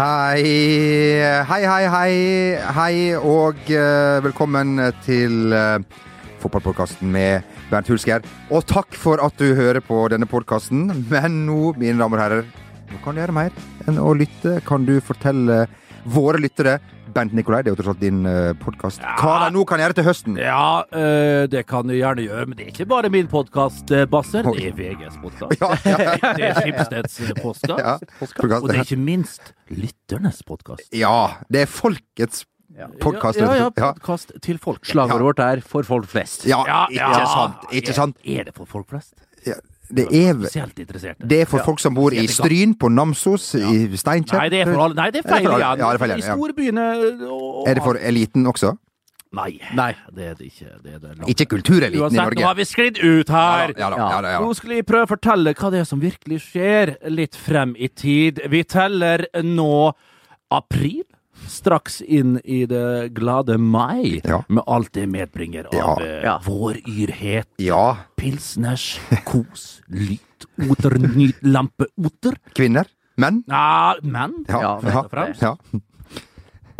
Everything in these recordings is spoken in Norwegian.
Hei, hei, hei, hei, hei og uh, velkommen til uh, fotballpodkasten med Bernt Hulsker. Og takk for at du hører på denne podkasten. Men nå, mine damer og herrer, nå kan du gjøre mer enn å lytte. Kan du fortelle våre lyttere Bent Nikolai, det er jo tross alt din uh, podkast. Hva de nå kan gjøre til høsten? Ja, uh, det kan du gjerne gjøre, men det er ikke bare min podkast, Basser. Det er VGs podkast. Ja, ja, Det er Skipsteds podkast. ja. Og det er ikke minst lytternes podkast. ja, det er folkets podkast. Ja, ja, Ja. podkast til folk. Slagordet vårt er 'for folk flest'. Ja, Ja, ikke sant. Ikke sant. Er, er det for folk flest? Det er. Det er for folk som bor i Stryn, på Namsos, i Steinkjer. Nei, det er for alle. Nei, det er feil igjen. Ja, I storbyene og Er det for eliten også? Nei, Nei. det er det ikke. Det er det. Ikke kultureliten i Uansett, nå har vi sklidd ut her. Ja da, ja da, ja da. Nå skal vi prøve å fortelle hva det er som virkelig skjer litt frem i tid. Vi teller nå april. Straks inn i det glade mai, Ja. med alt det medbringer av Ja. eh, Ja. våryrhet, Ja. pilsners, kos, lyt, oter, nyt, lampe, oter. Kvinner? Menn? Ja, menn. Ja. Ja, ja. først og fremst. ja.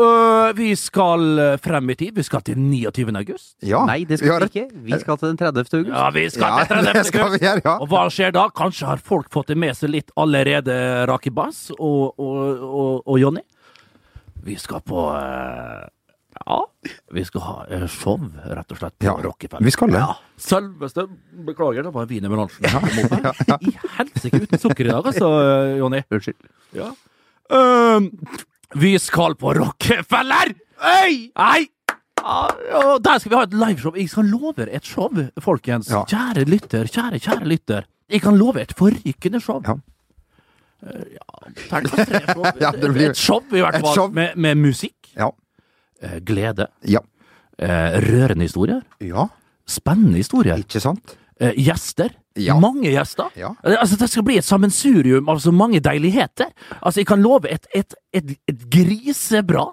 Uh, vi skal eh, frem i tid. Vi skal til 29. august. ja. Nei, det skal vi ikke. Vi skal til den 30. august. Ja, vi skal Ja, til 30. det skal vi august. gjøre, ja. Og hva skjer da? Kanskje har folk fått det med seg litt allerede, Rakibass og, og, og, og Jonny? Vi skal på eh, Ja, vi skal ha eh, show, rett og slett, på Ja, Rockefeller. vi skal det. Ja, Selveste Beklager, det var wienermelangen. I helsike uten sukker i dag, altså, Jonny. Unnskyld. Ja. Ehm, vi skal på Rockefeller! Øy! Nei! Ja, der skal vi ha et liveshow. Jeg skal love et show, folkens. Ja. Kjære lytter, kjære, kjære lytter. Jeg kan love et forrykende show. Ja. Ja, terningkast tre show. Ja, det blir- Et show, i hvert fall. show. Med, med musikk, Ja. eh, glede, ja. eh, rørende historier, Ja, spennende historier, ikke sant? eh, gjester. Ja. Mange gjester. Ja. Altså, det skal bli et sammensurium av så mange deiligheter. Altså, jeg kan love et, et, et, et grisebra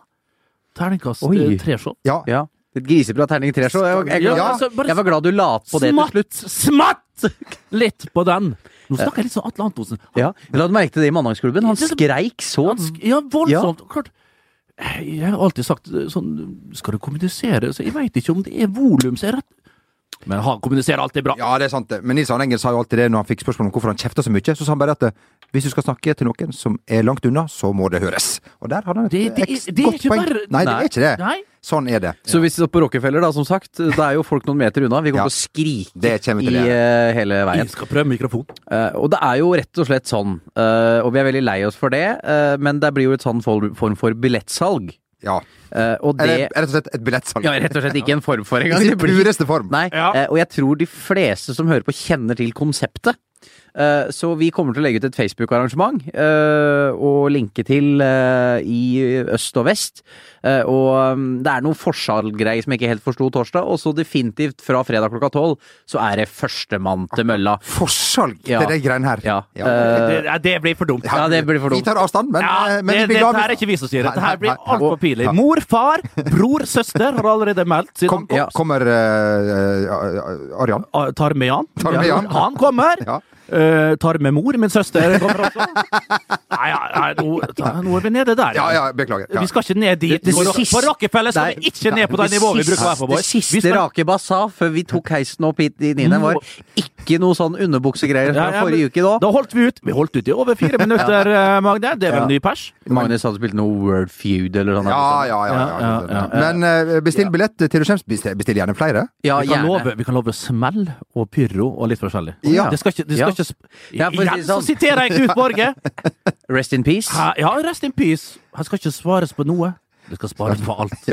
terningkast tre-show. Ja. Ja. Et grisebra terning tre-show. Jeg, jeg, Ja, altså, jeg var glad du la på det til slutt. Smatt! Litt på den. Nå snakker jeg litt sånn Atle Antonsen. Ja. Jeg du merke til det i Mandagsklubben. Han skreik så Han sk- Ja, voldsomt. Klart. Jeg har alltid sagt eh, sånn Skal du kommunisere? Så jeg veit ikke om det er volum som er rett. Men han kommuniserer alltid bra. Ja, det er sant. Men Nils Arne Engel sa jo alltid det når han fikk spørsmål om hvorfor han kjefta så mye. Så sa han bare at eh, hvis du skal snakke til noen som er langt unna, så må det høres. Og der hadde han et Det- det- det godt poeng. bare- Nei, det er ikke det. Nei. Sånn er det. Så hvis vi står på Rockefeller, da, som sagt, da er jo folk noen meter unna. Vi kommer Ja. til å skrike i uh, hele veien. Vi skal prøve mikrofon. Uh, og det er jo rett og slett sånn, uh, og vi er veldig lei oss for det, men det blir jo et sånn form for billettsalg. Ja. Uh, og det Eller rett og slett et billettsalg. Ja, rett og slett ikke en form for I engang. sin Det blir- pureste form. Nei, Ja. uh, og jeg tror de fleste som hører på, kjenner til konseptet. Eh, Så vi kommer til å legge ut et Facebook-arrangement eh, og linke til eh, i øst og vest. Og um, det er noen forsalggreier som jeg ikke helt forsto torsdag, og så definitivt fra fredag klokka tolv så er det førstemann til mølla. Forsalg Ja. til de greiene her. Ja. Ja. Det, det blir for dumt. Ja, det blir for Vi tar avstand, men, Ja, men det, vi blir glad her er ikke vi som sier det. Dette her blir altfor pinlig. Mor, far, bror, søster har allerede meldt sin Kom, ankomst. Kommer uh, Arian? Tarmean. Tar med. Tarmean. Han kommer. Ja. Eh, tar med mor, min søster kommer også. Nei, ja, nei nå, nå er vi nede der. Ja, ja, beklager. Ja. Vi skal ikke ned dit. Det- det på, siste- på Rockefeller skal Nei. vi ikke ned på det nivået vi bruker å være på, Det siste skal- Rakeba sa før vi tok heisen opp hit i niende, var ikke noe sånn underbuksegreier fra ja, forrige uke da. Da holdt vi ut. Vi holdt ut i over fire minutter, eh, Magne. Det er vel ny pers? Magnus hadde spilt noe World Feud eller sånn. Ja, ja, ja. ja, Ja, ja, ja. Men uh, bestill billett til du kommer. Bestill, bestill gjerne flere. Ja, Vi kan, gjerne. love, vi kan love smell og pyro og litt forskjellig. Ja. Det skal ikke, det skal Ja. Ikke sp- Ja, for å si Igjen så sånn. siterer jeg Knut Borge. Rest in peace. Hæ? Ja, rest in peace. Han skal ikke svares på noe. Det skal spares på alt.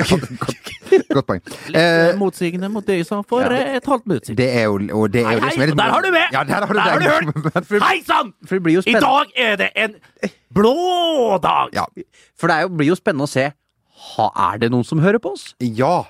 godt, godt poeng. Litt Eh, eh, motsigende mot det jeg sa for eh, et halvt minutt siden. det er jo, og det er jo Hei, det som er litt der har du med! Ja, der har du Der har du hørt! Hei sann! For det blir jo I spennende, dag er det en blå dag! Ja. for det er jo, blir jo spennende å se ha, Er det noen som hører på oss? ja.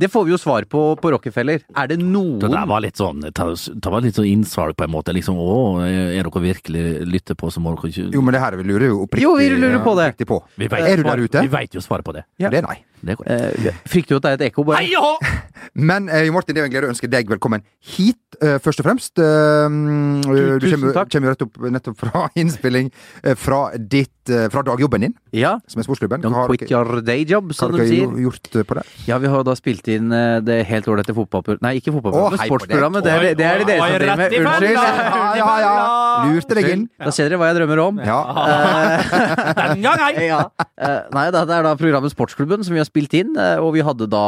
Det får vi jo svar på på Rockefeller. Er det noen Det der var litt sånn Det var litt sånn innsalg på en måte. Liksom, å, er dere virkelig lytter på, så må dere ikke Jo, men det her vi lurer jo oppriktig Jo, vi lurer på det. på. Vi vet Er du der ute? Vi veit jo svaret på det. Ja. Det er nei. Eh, frykter jo at det er et ekko, bare? Hei Men eh, Martin, det er en glede å ønske deg velkommen hit, eh, først og fremst. Eh, mm, du kommer, jo rett opp, nettopp fra innspilling eh, fra ditt eh, Fra dagjobben din, Ja. som er sportsklubben. Don't har quit your day job, som de sier. jo gjort eh, på det? Ja, vi har da spilt inn eh, det helt ålreite fotballprogrammet Nei, ikke fotballprogrammet, oh, sportsprogrammet. Det det, er det dere som driver med. Unnskyld. Ja, ja, ja. Lurte deg inn. Da ser dere hva jeg drømmer om. Ja. Den gang, hei! Ja. Eh, nei, det er da programmet Sportsklubben som vi har spilt inn, eh, og vi hadde da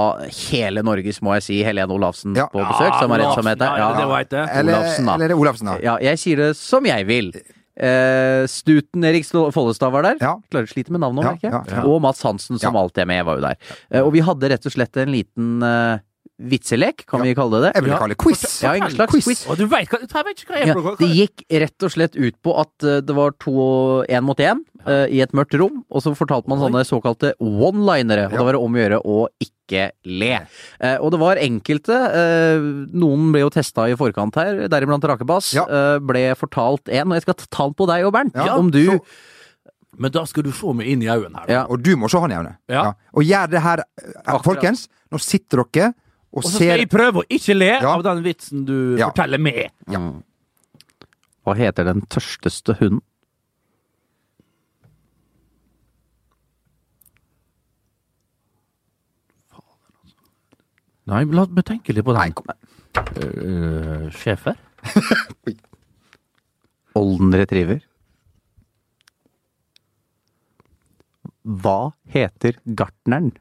hele Norges, må jeg si, Helene Olafsen Ja. på besøk, som er rett som heter. Ja, det veit jeg. Eller, Olafsen, da. eller er Olafsen, da. ja, jeg sier det som jeg vil. Eh, Stuten Erik Follestad var der. Ja. Klarer å slite med navnet, Ja, merker jeg. ja, ja. Og Mats Hansen, som Ja. alltid er med, var jo der. Eh, og vi hadde rett og slett en liten eh, vitselek, kan vi kalle det det? Jeg vil kalle det quiz. Ja, en slags quiz. Og du vet hva Jeg vet ikke hva jeg Ja, det gikk rett og slett ut på at eh, det var to én mot én uh, i et mørkt rom, og så fortalte man sånne såkalte one-linere, og da var det om å gjøre å ikke le. Eh, og det var enkelte, eh, noen ble jo testa i forkant her, deriblant Rakebass, Ja. eh, ble fortalt en, og jeg skal ta den på deg og Bernt, Ja, om du så- Men da skal du se meg inn i øynene her. ja, Og du må se han i øynene. Ja. Og gjør det her, eh, folkens. Nå sitter dere og så skal ser jeg prøve å ikke le Ja. av den vitsen du Ja. forteller med. mm. Hva heter den tørsteste hunden? Nei, la meg tenke litt på den. kom. Uh, Schæfer? Olden retriever. Hva heter gartneren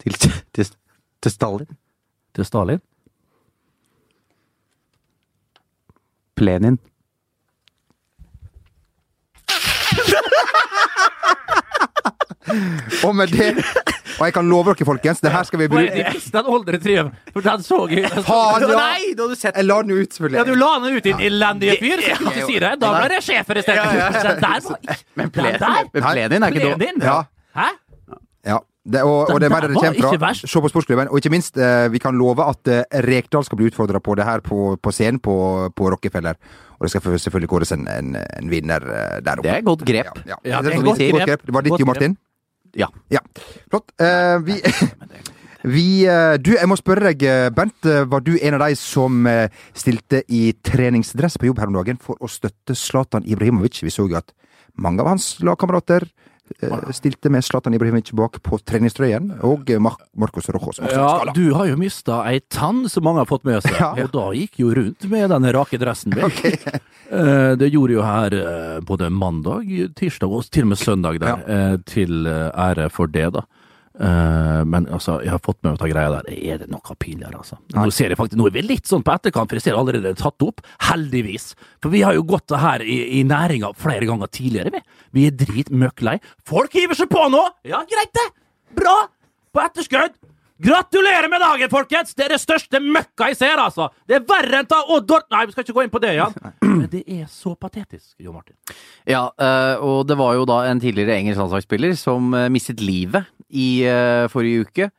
til, til, til Stalin? Til Stalin? Plenin. Og med det Og jeg kan love dere, folkens, det her skal vi bruke den oldre triven? For den så jeg Faen, ja! Nei, da du sett Jeg la den ut, selvfølgelig. Ja, du la den ut, din elendige fyr! Så du ikke si det. Da ble det schæfer isteden. Den der var ikke Men, Den der? men Plenin er ikke dum. Ja. Hæ? Ja. Det, og, og det er der det kommer fra. Se på sportsklubben. Og ikke minst, eh, vi kan love at eh, Rekdal skal bli utfordra på det her på, på scenen på, på Rockefeller. Og det skal selvfølgelig kåres en, en, en vinner eh, der oppe. Det er et godt grep. Ja, Ja, det, det er er godt godt, grep. grep. Det var ditt, Jo Martin? Ja. Ja. Flott. Eh, vi Vi, eh, du, jeg må spørre deg, Bent. Bernt. Var du en av de som eh, stilte i treningsdress på jobb her om dagen for å støtte Zlatan Ibrahimovic? Vi så jo at mange av hans lagkamerater eh, stilte med Zlatan Ibrahimovic bak på treningstrøyen, og eh, Mar Marcos Rojo som også Ja, skala. du har jo mista ei tann som mange har fått med seg, Ja. og da gikk jo rundt med den rake dressen min. Eh, Det gjorde jo her eh, både mandag, tirsdag og til og med søndag der, eh, til eh, ære for det, da. Eh, Men altså, jeg har fått med meg ta greia der. Er det noe pinligere, altså? Nå ser jeg faktisk, nå er vi litt sånn på etterkant, for jeg ser allerede det er tatt opp. Heldigvis. For vi har jo gått det her i, i næringa flere ganger tidligere, vi. Vi er dritmøkk lei. Folk hiver seg på nå! Ja, greit det! Bra! På etterskudd! Gratulerer med dagen, folkens! Det er det største møkka jeg ser, altså! Det er verre enn ta Odd Dort... Nei, vi skal ikke gå inn på det, Jan. Men det er så patetisk, Jo Martin. Ja, eh, og det var jo da en tidligere engelsk landslagsspiller som eh, mistet livet i eh, forrige uke.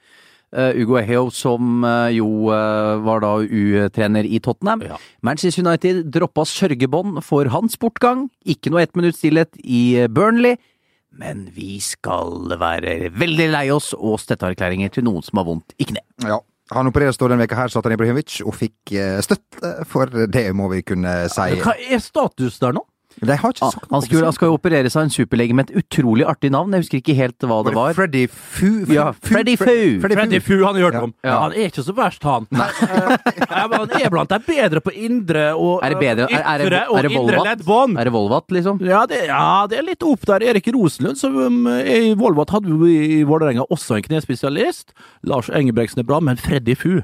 Ugo Eheo, som jo var da U-trener i Tottenham. Ja. Manchester United droppa sørgebånd for hans bortgang. Ikke noe ett minutts stillhet i Burnley. Men vi skal være veldig lei oss og støtteerklæringer til noen som har vondt i kne. Ja. Han opereres da denne veka her, Zlatan Ibrahimovic, og fikk eh, støtte for det, må vi kunne si. Hva er status der nå? De har ikke Ah, sagt Han, skulle, han skal jo operere seg en superlege med et utrolig artig navn. Jeg husker ikke helt hva det var. Freddy Fu? Ja, Freddy Fu. Freddy Freddy Fu. Fu, han har hørt Ja. om. Ja, han er ikke så verst, han. Nei, men han er blant de bedre på indre og Er det bedre? Er, er, ytre det, og er det indre leddbånd. Er det Volvat, liksom? Ja det, ja, det er litt opp der. Erik Rosenlund, som um, er i Volvat, hadde vi i Vålerenga også en knespesialist. Lars Engebreksen er bra, men Freddy Fu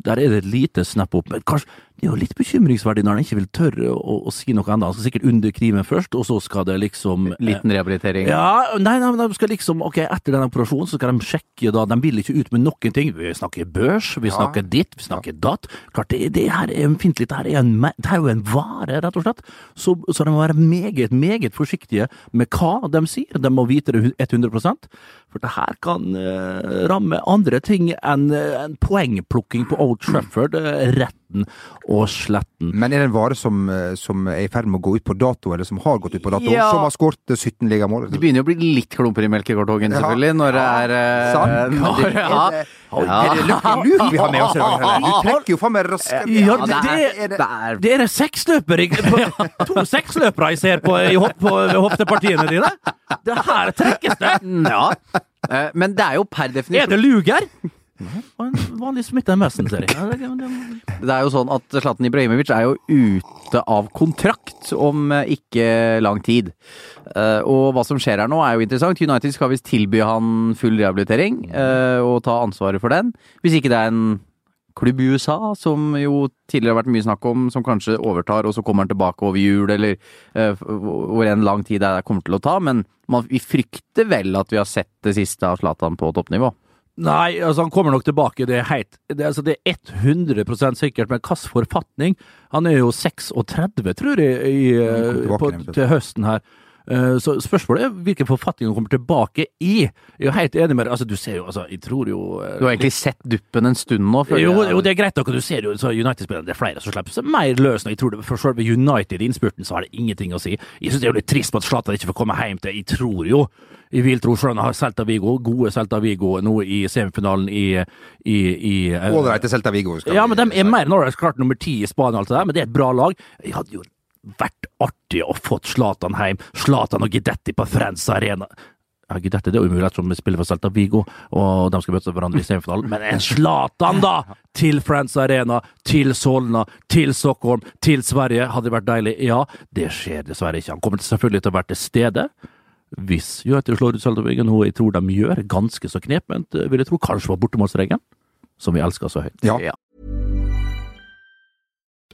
der er det et lite snap opp. Men kanskje, det er jo litt bekymringsverdig når han ikke vil tørre å, å si noe annet. Han skal sikkert under krimen først, og så skal det liksom Liten rehabilitering. ja, nei, nei, men de skal liksom, ok, etter den operasjonen så skal de sjekke da, de vil ikke ut med noen ting. Vi snakker børs, vi Ja. snakker ditt, vi snakker datt. Klart, det, det her er ømfintlig, det her er, en, det er jo en vare, rett og slett. Så, så de må være meget, meget forsiktige med hva de sier. De må vite det 100% for det her kan uh, ramme andre ting enn uh, en poengplukking på Old Trafford uh, rett retten og sletten. Men er det en vare som, eh, som er i ferd med å gå ut på dato, eller som har gått ut på dato, Ja. som har skåret 17 ligamål? Det begynner jo å bli litt klumper i melkekartongen, selvfølgelig, når det er eh, Sant. når, Er ja. det, er det Lucky vi har med oss i dag? Du trekker jo faen meg raskere. Ja, det det, er- det, det er- det er seksløper To seksløpere jeg ser på i hopp, på, hoftepartiene dine. Det her trekkes det! ja. Eh, Men det er jo per definisjon Er det luger? Og en vanlig smitta møsen, ser jeg. Det- er jo sånn at Zlatan Ibrahimovic er jo ute av kontrakt om eh, ikke lang tid. Eh, Og hva som skjer her nå er jo interessant. United skal visst tilby han full rehabilitering eh, og ta ansvaret for den. Hvis ikke det er en klubb i USA, som jo tidligere har vært mye snakk om, som kanskje overtar, og så kommer han tilbake over jul, eller uh, hvor en lang tid det kommer til å ta. Men man, vi frykter vel at vi har sett det siste av Zlatan på toppnivå. Nei, altså han kommer nok tilbake, det er heit, Det, altså, det er 100 sikkert, men hvilken forfatning? Han er jo 36, tror jeg, i, tilbake på, til høsten her. Eh, Så spørsmålet er hvilken forfatning han kommer tilbake i. Jeg er jo helt enig med deg. Altså, du ser jo, altså, jeg tror jo eh, Du har egentlig sett duppen en stund nå? jo, jeg. jo, det er greit nok, du ser jo United-spillerne. det er flere som slipper seg mer løs. Jeg tror det, For selve United-innspurten så har det ingenting å si. Jeg syns det er jo litt trist på at Zlatan ikke får komme hjem til Jeg tror jo, jeg vil tro, selv om han har Celta Vigo, gode Celta Vigo nå i semifinalen i, i, i eh, Ålreit til Celta Vigo. skal Ja, men de er mer enn ålreit. Klart nummer ti i Spania, alt det der, men det er et bra lag. Jeg hadde jo vært artig å fått Zlatan hjem. Zlatan og Gidetti på Friends Arena. Ja, Gidetti det er jo umulig ettersom vi spiller for Celta Vigo, og de skal møte hverandre i semifinalen. Men en Zlatan, da! Til Friends Arena, til Solna, til Stockholm, til Sverige. Hadde det vært deilig? Ja, det skjer dessverre ikke. Han kommer selvfølgelig til å være til stede. Hvis United slår ut Celta Vigo, noe jeg tror de gjør, ganske så knepent, vil jeg tro, kanskje var bortemålsregelen, som vi elsker så høyt. Ja. Ja.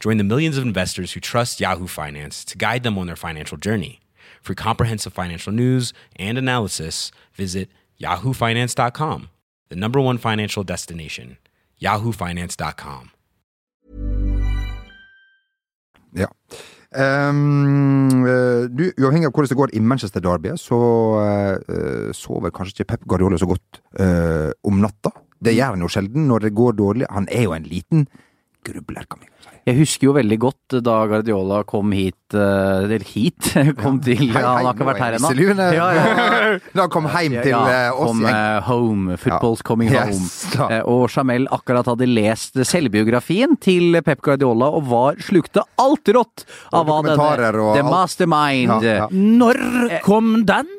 Join the millions of investors who trust Yahoo Finance to guide them on their financial journey. For comprehensive financial news and analysis, visit yahoofinance.com, the number one financial destination, yahoofinance.com. Ja. Um, du, uavhengig av hvordan det går i Manchester Derby, så uh, sover kanskje ikke Pep Guardiola så godt uh, om natta. Det gjør han jo sjelden når det går dårlig. Han er jo en liten grubler, si. Jeg husker jo veldig godt da Guardiola kom hit eh, Eller hit? Kom til Hei, Han har ikke vært er her ennå. Da Ja, ja. Da han kom hjem til Ja, eh, oss. kom gjeng. eh, home. Football's coming home. Eh, og Jamel akkurat hadde lest selvbiografien til Pep Guardiola og var slukte alt rått av hva denne The. Mastermind Ja, ja. Når kom den?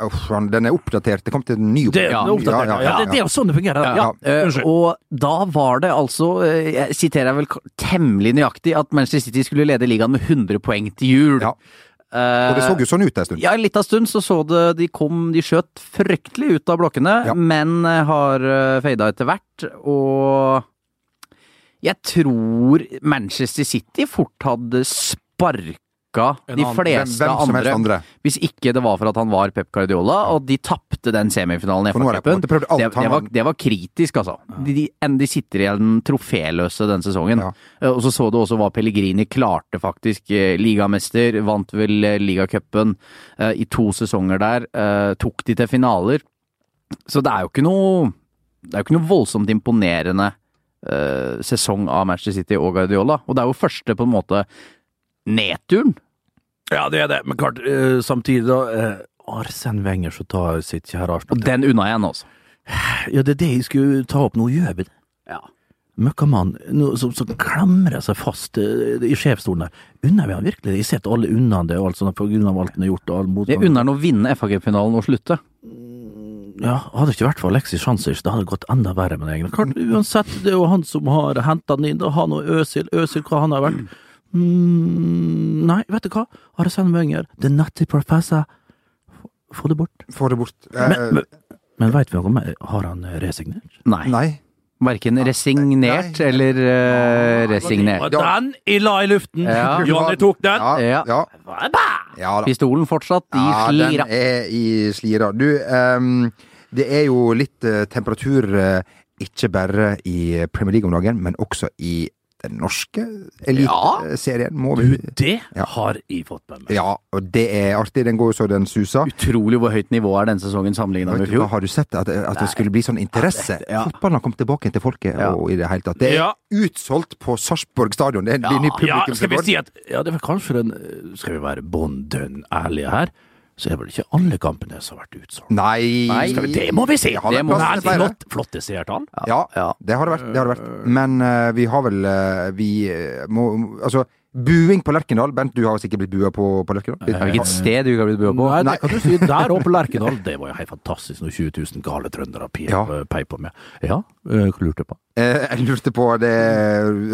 Uff, den er oppdatert. Det kom til en ny oppdatering. Ja, ja, ja, Ja, det, det er jo sånn det fungerer. Ja, Ja, unnskyld. og da var det altså, eh, jeg siterer vel temmelig nøyaktig, at Manchester City skulle lede ligaen med 100 poeng til jul. Ja. Eh, Og det så jo sånn ut en stund. Ja, en liten stund så så det De kom, de skjøt fryktelig ut av blokkene, Ja. men har uh, fada etter hvert. Og jeg tror Manchester City fort hadde sparka En de fleste Hvem helst andre, andre. hvis ikke det var for at han var Pep Guardiola, og de tapte den semifinalen i FA-cupen. Det. Det, det, det var kritisk, altså. De, de, sitter igjen troféløse den sesongen. Ja. Eh, Og så så du også hva Pellegrini klarte, faktisk. Eh, Ligamester, vant vel eh, ligacupen i to sesonger der. Tok de til finaler. Så det er jo ikke noe Det er jo ikke noe voldsomt imponerende eh, sesong av Manchester City og Guardiola. Og det er jo første, på en måte, nedturen. Ja, det er det. Men klart, uh, samtidig, da. uh, Arsen Wenger som tar sitt kjære Og den unna igjen, altså. Ja, det er det jeg skulle ta opp. Nå gjør vi det. Ja. Møkkamann som, som klamrer seg fast uh, i sjefsstolen der. Unner vi han virkelig? Jeg setter alle unna det, og alt sånt, på grunn av alt han har gjort. og all Jeg unner han å vinne FA-cupfinalen og slutte. Ja, hadde det ikke vært for Alexis Sjansers, det hadde gått enda verre med det. Uansett, det er jo han som har henta den inn, og Han og Øsil. Øsil, hva han har vært? Mm, nei, vet du hva? Arsene Wenger, the nutty professor. Få- Få det bort. Få det bort. Eh, Men, men, men veit vi noe mer? Har han eh, resignert? Nei. Nei. Verken resignert Nei. eller uh, resignert. Den i la i luften! Ja. Johnny tok den! Ja, Ja. ja. ja da. Pistolen fortsatt i Ja, den er i slira. Du, um, det er jo litt uh, temperatur uh, ikke bare i Premier League om dagen, men også i den norske eliteserien, må vi Du, det Ja. har jeg fått med meg. Ja, og det er artig. Den går jo så den suser. Utrolig hvor høyt nivå er denne sesongen sammenlignet med hva, fjor. har du sett at, at det skulle bli sånn interesse? Ja. Fotballen har kommet tilbake til folket Ja. og i det hele tatt. Det er Ja. utsolgt på Sarpsborg stadion. Det er en ny Ja, skal vi si at ja, det var kanskje den Skal vi være bånn dønn ærlige her, så er vel ikke alle kampene som har vært utsolgt. Nei, Nei. Skal vi, det må vi si! Det har Det må vi. Flott, flotte seertall. Ja, Ja. det har det vært. Det har det vært. Men uh, vi har vel uh, Vi eh, må Altså, buing på Lerkendal. Bent, du har sikkert blitt bua på, på Lerkendal? Det er hvilket sted du ikke har blitt bua på? Nei, det kan du si. Der oppe på Lerkendal, det var jo helt fantastisk når 20 000 gale trøndere Ja. peip på meg. Ja, eh, hva lurte du på? Eh, jeg lurte på Det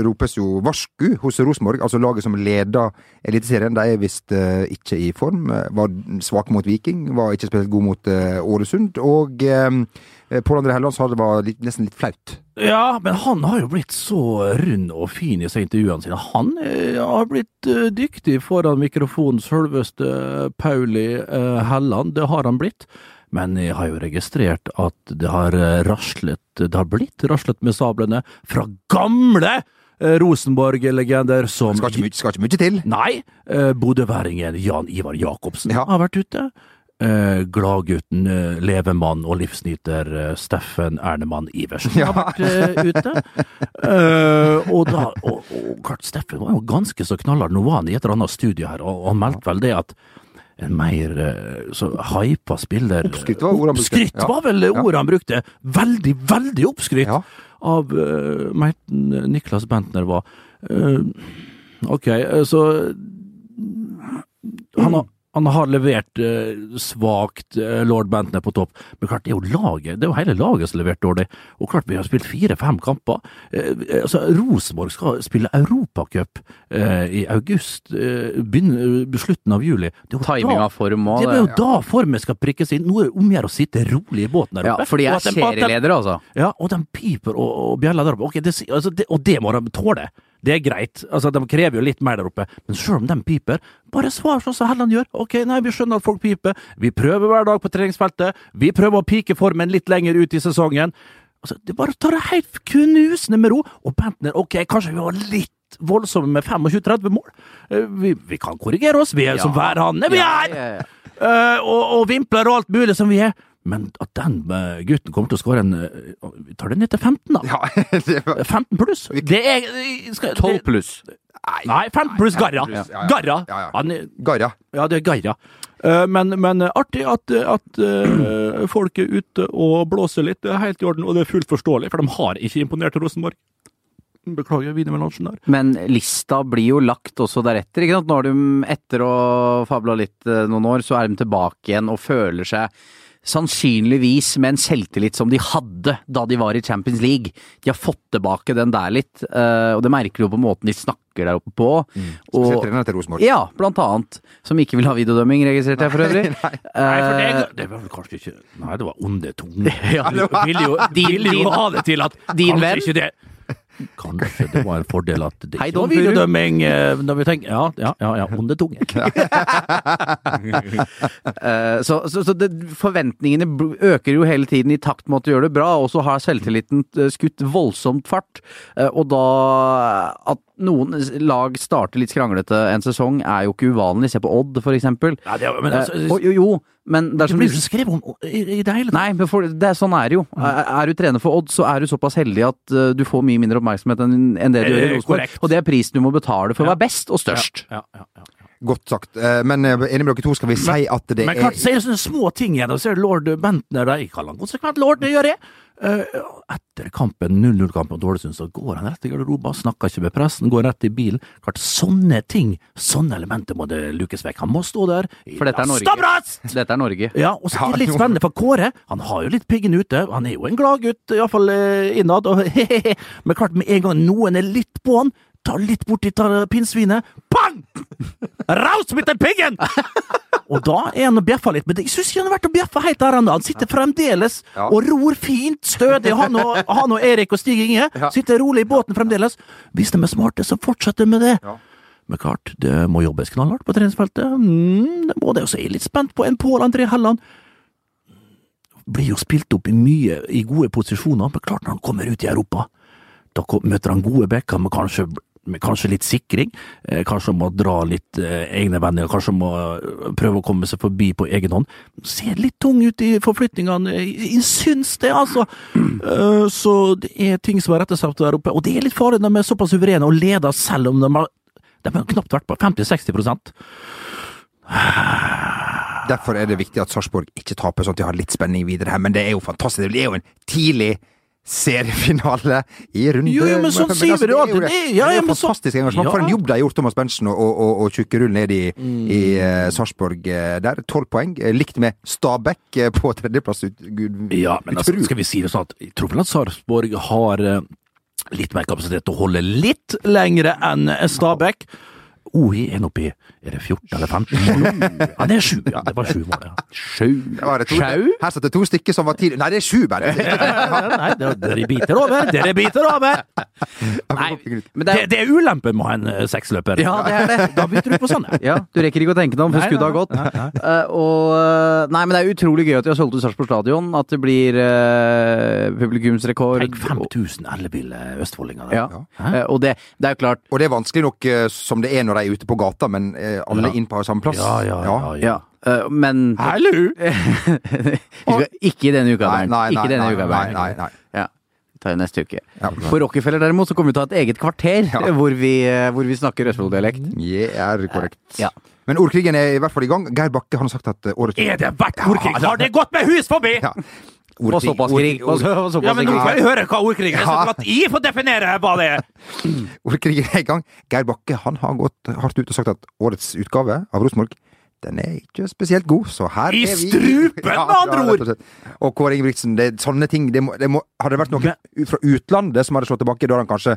ropes jo varsku hos Rosenborg, altså laget som leder Eliteserien. De er visst eh, ikke i form. eh, Var svake mot Viking, var ikke spesielt gode mot eh, Ålesund. Og eh, Pål André Helland sa det var litt, nesten litt flaut. Ja, men han har jo blitt så rund og fin i seg intervjuene sine. Han er, har blitt uh, dyktig foran mikrofonen, selveste Pauli uh, Helland. Det har han blitt. Men jeg har jo registrert at det har eh, raslet Det har blitt raslet med sablene fra gamle eh, Rosenborg-legender som Skal ikke mye, til. Nei, eh, bodøværingen Jan Ivar Jacobsen Ja. har vært ute. Eh, gladgutten, eh, levemann og livsnyter eh, Steffen Ernemann Iversen har vært eh, ute. Eh, og da, og, og klart, Steffen var jo ganske så knallhard. Nå var han i et eller annet studio her, og, og han meldte vel det at en mer eh, så hypa spiller Oppskrytt var ordet han brukte. Oppskrytt var vel ordet han brukte. Veldig, veldig oppskrytt Ja. av uh, Merten Niklas Bentner var. Uh, ok, eh, så han har, han har levert eh, svakt, eh, lord Bentner på topp. Men klart, det er jo laget, det er jo hele laget som har levert dårlig. Og klart, vi har spilt fire-fem kamper. Eh, eh, altså, Rosenborg skal spille Europacup eh, i august, uh, begynne, slutten av juli. Det er jo da- form også, det er jo da formen skal prikkes inn. Nå er det om å sitte rolig i båten der Ja, oppe. for de er serieledere, altså. ja, og de piper og, og bjeller der oppe. Okay, det, altså det, og det må de tåle. Det er greit. Altså, De krever jo litt mer der oppe. Men selv om de piper, bare svar sånn som Helland gjør. Ok, nei, vi skjønner at folk piper. Vi prøver hver dag på treningsfeltet. Vi prøver å pike formen litt lenger ut i sesongen. Altså, Det bare tar det helt knusende med ro. Og Bentner, ok, kanskje vi var litt voldsomme med 25-30 mål. Eh, Vi, vi kan korrigere oss, vi er som værhane vi er! ja, ja. Eh, og, og vimpler og alt mulig som vi er. Men at den eh, gutten kommer til å skåre en eh, Vi tar det ned til 15, da. Ja, det var 15 pluss. Det er eh, skal, 12 pluss. Nei, 15 pluss Garra. ja, ja. Garra. Ja, ja. Han Garra. ja, det er Garra. Eh, Men, men artig at, at eh, folk er ute og blåser litt. Det er helt i orden, og det er fullt forståelig, for de har ikke imponert Rosenborg. Beklager wienermelangen der. Men lista blir jo lagt også deretter, ikke sant. Nå har de, etter å fabla litt eh, noen år, så er de tilbake igjen og føler seg sannsynligvis med en selvtillit som de hadde da de var i Champions League. De har fått tilbake den der litt, eh, og det merker du på måten de snakker der oppe på. Spesielt Og, treneren til Rosenborg. ja, blant annet. Som ikke vil ha videodømming, registrerte jeg for øvrig. Nei, for Eh, det, det var vel kanskje ikke Nei, det var onde tunger. Ja, Du vil jo, Din- vil jo ha det til at din venn? Kanskje det var en fordel at det ikke var videodømming eh, når vi tenker Ja, ja, ja, ja onde tunge. Eh, så så, så det, forventningene øker jo hele tiden i takt med at du gjør det bra, og så har selvtilliten eh, skutt voldsomt fart. Og da At noen lag starter litt skranglete en sesong, er jo ikke uvanlig. Se på Odd, for eksempel. Ja, det, men altså, Eh, og, jo, jo, men det er det blir jo ikke skrevet om i, i det hele tatt. Nei, men for, det sånn er det jo. Er, er du trener for Odd, så er du såpass heldig at uh, du får mye mindre oppmerksomhet enn enn det du Eh, gjør i Rosenborg. Og det er prisen du må betale for å være best og størst. Ja, ja, ja, ja. Godt sagt. Eh, Men eh, enig med dere to, skal vi si at det Men klart, er Men klart, sier sånne små ting igjen. Og så er det lord Bentner. Jeg kaller han konsekvent lord, det gjør jeg. Eh, etter kampen, 0-0-kampen mot Ålesund, så går han rett i garderoben, snakker ikke med pressen, går rett i bilen. Klart, sånne ting, sånne elementer må det lukes vekk. Han må stå der. For dette er Norge. Stabras! Dette er Norge. Ja, og så er det litt spennende, for Kåre han har jo litt piggen ute. Han er jo en glad gutt, iallfall eh, innad. Og Men klart, med en gang noen er litt på han, tar litt borti tar pinnsvinet! Raus mit den piggen! Og da er han og bjeffer litt, men jeg syns ikke han har vært og bjeffa helt der ennå. Han sitter fremdeles Ja. og ror fint, stødig. Han og, han og Erik og Stig Inge sitter rolig i båten fremdeles. Hvis de er smarte, så fortsetter de med det. Ja. Men klart, det må jobbes knallhardt på treningsfeltet. Mm, det må det. Og så er jeg litt spent på en Pål André Helland. Blir jo spilt opp i mye i gode posisjoner, men klart når han kommer ut i Europa, da møter han gode backer men kanskje, kanskje litt sikring. Eh, kanskje må dra litt eh, egne venner, kanskje må eh, prøve å komme seg forbi på egen hånd. Ser litt tung ut i forflytningene, jeg, syns det, altså. Så det er ting som er rettesatt der oppe, og det er litt farlig når de er såpass suverene og leder selv om de har de har knapt vært på 50-60% Derfor er det viktig at Sarpsborg ikke taper, sånn at de har litt spenning videre her. Men det er jo fantastisk. Det er jo en tidlig seriefinale i runde Jo, jo, men sånn altså, sier vi det jo er alltid. det. Det- ja, Det er ja, jo fantastisk så- engasjement. Ja. For en jobb de har gjort, Thomas Berntsen og, og, og Tjukkerull nede i, Mm. i uh, Sarpsborg eh, der. Tolv poeng. eh, Likt med Stabæk på tredjeplass. Ut, Gud, Ja, men altså, skal vi si det sånn at jeg tror vel at Sarpsborg har litt mer kapasitet til å holde litt lengre enn Stabæk. OI er nå oppi Er det 14 eller 15 mål? Ja, det er 7, Ja, det var sju mål, ja. Sju. Det to, her satt det to stykker som var tidlig Nei, det er sju, bare! Nei, det- dere biter over. Dere biter over! Nei, men det Det, er, ulempen med å ha en eh, seksløper. Ja, det er det. Da bytter du på sånne. ja, du rekker ikke å tenke deg om, for skuddet har gått. nei, nei. Eh, og eh, Nei, men det er utrolig gøy at de har solgt ut Sarpsborg stadion. At det blir uh, publikumsrekord. Tenk 5000 elleville østfoldinger. Ja. Eh, og det, det er klart Og det er vanskelig nok som det er når de er ute på gata, men alle Ja. inn på samme plass. Ja, ja, ja. Ja, Uh, men Hallo! Ikke denne uka, Nei, Bernt. nei, nei, Ikke denne nei, uka, nei, Bernt. nei, nei. Ja, vi tar det neste uke. Ja. På Rockefeller derimot så kommer vi til å ha et eget kvarter Ja. hvor, vi, eh, hvor vi snakker Østfold-dialekt. Det er korrekt. Ja. Men ordkrigen er i hvert fall i gang. Geir Bakke han har sagt at eh, årets Er det verdt ordkrig? Har det gått med hus forbi? Ja. Og Ordkrig- såpass krig. Og ord- så- og såpass Ja, men nå får jeg høre hva ordkrig er, så Ja. at jeg får definere hva det er. Ordkrigen er i gang. Geir Bakke han har gått hardt ut og sagt at årets utgave av Rosenborg den er ikke spesielt god, så her I er vi strupen, med andre ord! og. Og Kåre Ingebrigtsen, det, sånne ting det må, det må, Hadde det vært noen u- fra utlandet som hadde slått tilbake, da hadde han kanskje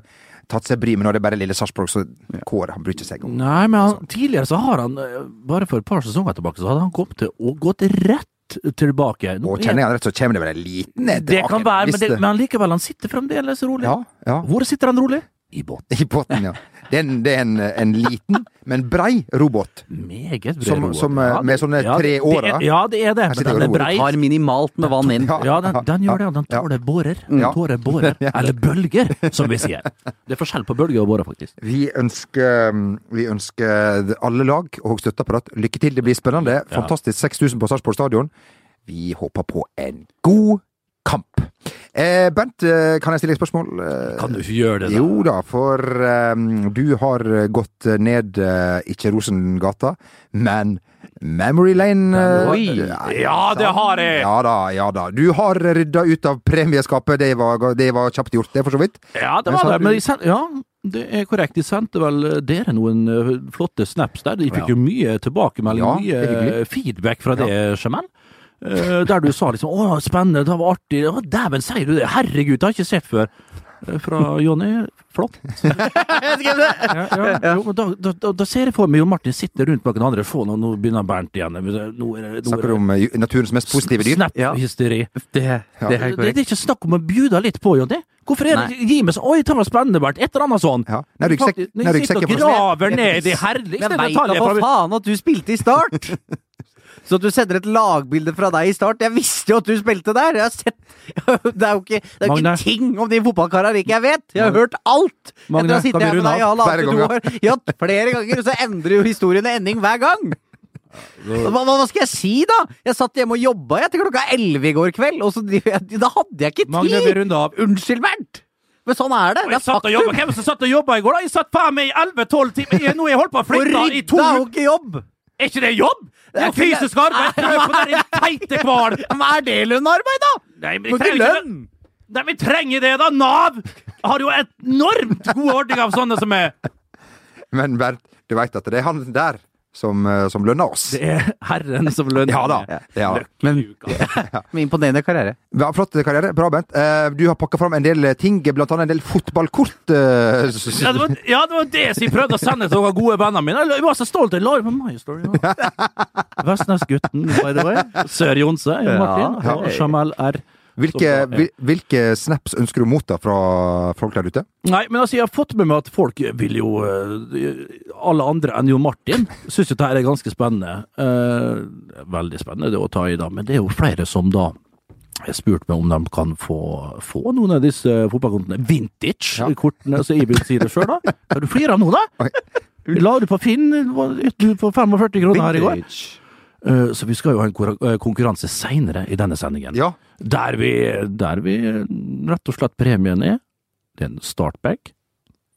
tatt seg bry, men nå er det bare lille Sarpsborg, så Kåre han bryr ikke seg om Nei, men han, tidligere så har han, eh, bare for et par sesonger tilbake, så hadde han kommet til å gått rett tilbake. Nå er- kjenner jeg han rett, så kommer det vel en liten det tilbake. kan være, men, det, men likevel, han sitter fremdeles rolig. Ja, ja. Hvor sitter han rolig? I båten. I båten, ja. Det er en, det er en, en liten, men brei robot. Meget brei Som- robot. som, ja, med sånne ja, tre åra. Ja, det er det. Men den er brei. Har minimalt med vann inn. Ja. Den, den gjør det. Den tåler bårer. Den Tåler bårer. Eller bølger, som vi sier. Det er forskjell på bølger og bårer, faktisk. Vi ønsker, mm, vi ønsker alle lag og støtteapparat lykke til. Det blir spennende. Fantastisk 6000 på Sarpsborg stadion. Vi håper på en god kamp. Eh, Bernt, eh, kan jeg stille et spørsmål? Eh, Kan du ikke gjøre det? da? Jo da, for eh, du har gått ned eh, ikke Rosengata, men Memory Lane. Oi. Ja, det har jeg! Ja da, ja da. Du har rydda ut av premieskapet, det var, det var kjapt gjort, det, for så vidt. Ja, det var men, det. Men sendte, ja, det er korrekt. De sendte vel dere noen flotte snaps der. De fikk jo mye tilbakemelding, Ja, mye feedback fra det, Jamal. Eh, Der du sa liksom 'Å, spennende, det var artig'. Å, Dæven, sier du det? Herregud, det har jeg ikke sett før. Eh, Fra Jonny. Flott. Jeg! Ja, ja. Jo, men da, da, da, ser jeg for meg Jon Martin sitter rundt bak den andre få, nå, nå begynner Bernt igjen. Nå er nå er Snakker du om eh, naturens mest positive dyr? Snap-hysteri. Det, det er Det, det, det er ikke snakk om å bjuda litt på, Jonny. Hvorfor er det Gi meg sånn Oi, det var spennende, Bernt. Et eller annet sånn. Ja. Når jeg sitter og graver ned de herligste Men veit da for faen at du spilte i Start! Så at du sender et lagbilde fra deg i Start Jeg visste jo at du spilte der! Jeg har sett Det er jo ikke, det er ikke ting om de fotballkarene ikke jeg vet! Jeg har hørt alt! Magne, Etter å sitte kan vi her med runde deg i halvannet år. Ja, flere ganger, og så endrer jo historien ending hver gang! Hva, hva, skal jeg si, da? Jeg satt hjemme og jobba til klokka elleve i går kveld, og så, da hadde jeg ikke tid! Magne, vi runder av. Unnskyld, Bernt! Men sånn er det. Det Jeg er satt og jobba. Hvem som satt og jobba i går? da? Jeg satt faen meg i 11-12 timer. Nå har jeg holdt på å flytte i to rydde er jo uker. ikke jobb! Er ikke det jobb? Det er fysisk arbeid. Prøv på den teite kval. Hva er det lønnarbeid, da? Nei, men ikke lønn! det. Nei, vi trenger det, da! Nav har jo enormt god ordning av sånne som er Men Bernt, du veit at det er han der som, eh, som lønner oss. Det er Herren som lønner. Ja da. Ja. Men med imponerende karriere. Ja, flott karriere. Bra, Bent. Eh, Du har pakka fram en del ting, blant annet en del fotballkort. eh, Ja det, var, ja, det var det som jeg prøvde å sende til noen gode venner mine. Jeg var så stolt. Jeg la det på My Story. Ja. Vestnesgutten, by the way. Sør Jonse, Jon Martin. Ja. Og Jamal R. Hvilke, Så ja. hvilke snaps ønsker du mot motta fra folk der ute? Nei, men altså, jeg har fått med meg at folk vil jo eh, Alle andre enn Jo Martin syns jo dette er ganske spennende. Eh, veldig spennende det å ta i, da. Men det er jo flere som da jeg spurte meg om de kan få, få noen av disse fotballkontene. Vintage-kortene, så jeg vil si det sjøl, da. Har du flirer nå, da? La du på Finn du får 45 kroner her i går. Eh, Så vi skal jo ha en eh, konkurranse seinere i denne sendingen. Ja. Der vi, der vi rett og slett premien er Det er en startbag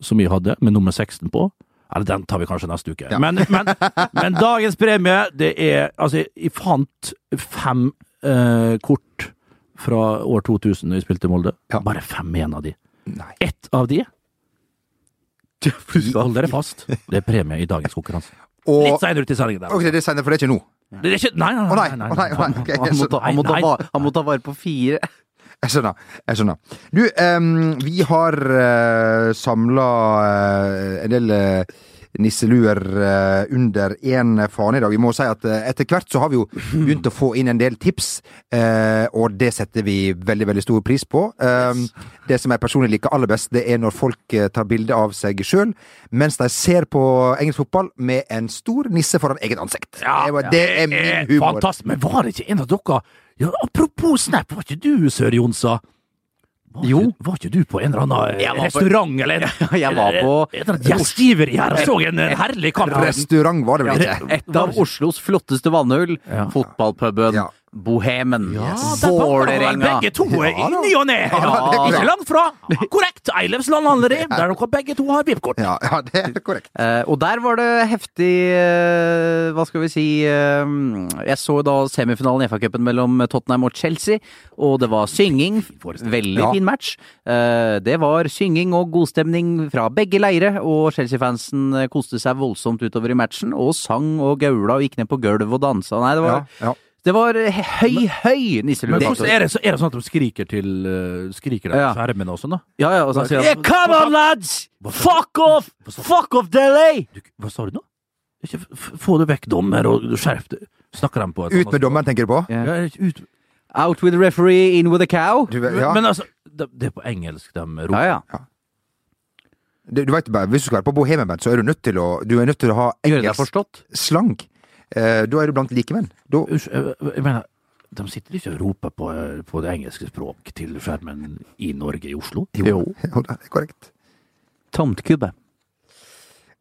som vi hadde, med nummer 16 på. Eller den tar vi kanskje neste uke. Ja. Men, men, men dagens premie, det er Altså, jeg fant fem eh, kort fra år 2000 da jeg spilte i Molde. Ja. Bare fem igjen av de. Nei. Ett av de Hold dere fast. Det er premie i dagens konkurranse. Og Litt seinere ut i sendingen. der. Ok, det sender for det er ikke nå. Det er ikke Nei, nei, nei. nei, nei, nei. ok, Han må ta, han må ta, han må vare på fire. Jeg skjønner. Jeg skjønner. Du, um, vi har uh, samla en del eh, nisseluer eh, under én fane i dag. Vi må si at eh, etter hvert så har vi jo begynt å få inn en del tips, eh, og det setter vi veldig, veldig stor pris på. Det som jeg personlig liker aller best, det er når folk tar bilde av seg sjøl mens de ser på engelsk fotball med en stor nisse foran eget ansikt. Ja, det, er min humor. Fantastisk. Men var det ikke en av dere ja, Apropos Snap, var ikke du, Sør Jonsa? Var Jo. Ikke, var ikke du på en eller annen Jeg eh, på- restaurant, eller? jeg var på- gjestgiveri her og så en eh, herlig kamp. Restaurant var det vel ikke? Et av Oslos flotteste vannhull. Ja. Fotballpuben Ja. Bohemen. Ja, Vålerenga. begge to Ja, i ny og ne. Ja, er Ikke korrekt. langt fra. Korrekt. Eilefs landhandleri, der dere begge to har VIP-kort. Ja, ja, det er korrekt. Eh, og der var det heftig eh, Hva skal vi si eh, Jeg så da semifinalen i FA-cupen mellom Tottenham og Chelsea, og det var synging. Veldig fin match. Eh, det var synging og godstemning fra begge leire, og Chelsea-fansen eh, koste seg voldsomt utover i matchen, og sang og gaula og gikk ned på gulv og dansa. Nei, det Ja, var, ja. Det var he- høy, høy Men nisselue. er det, så, er det sånn at de skriker til uh, Skriker de Ja. på skjermene og sånn, da? Ja, ja, og så sier han Come on, lads! Fuck off! Fuck off, Delay! Hva sa du nå? Ikke, få det vekk, dommer, og skjerp deg. Snakker de på et Ut med dommeren, tenker du på? Ja. Ja, ut. Out with the referee, in with a cow. Du, ja. Men altså, det, det er på engelsk de roper. Ja, ja. du, du vet bare, Hvis du skal være på bohemian band så er du nødt til å Du er nødt til å ha engelsk slang. Eh, da er du blant likemenn. Da, Unnskyld, jeg, jeg mener, de sitter ikke og roper på, på det engelske språk til skjermen i Norge, i Oslo? jo, jo, det er korrekt. Tomtkubbe.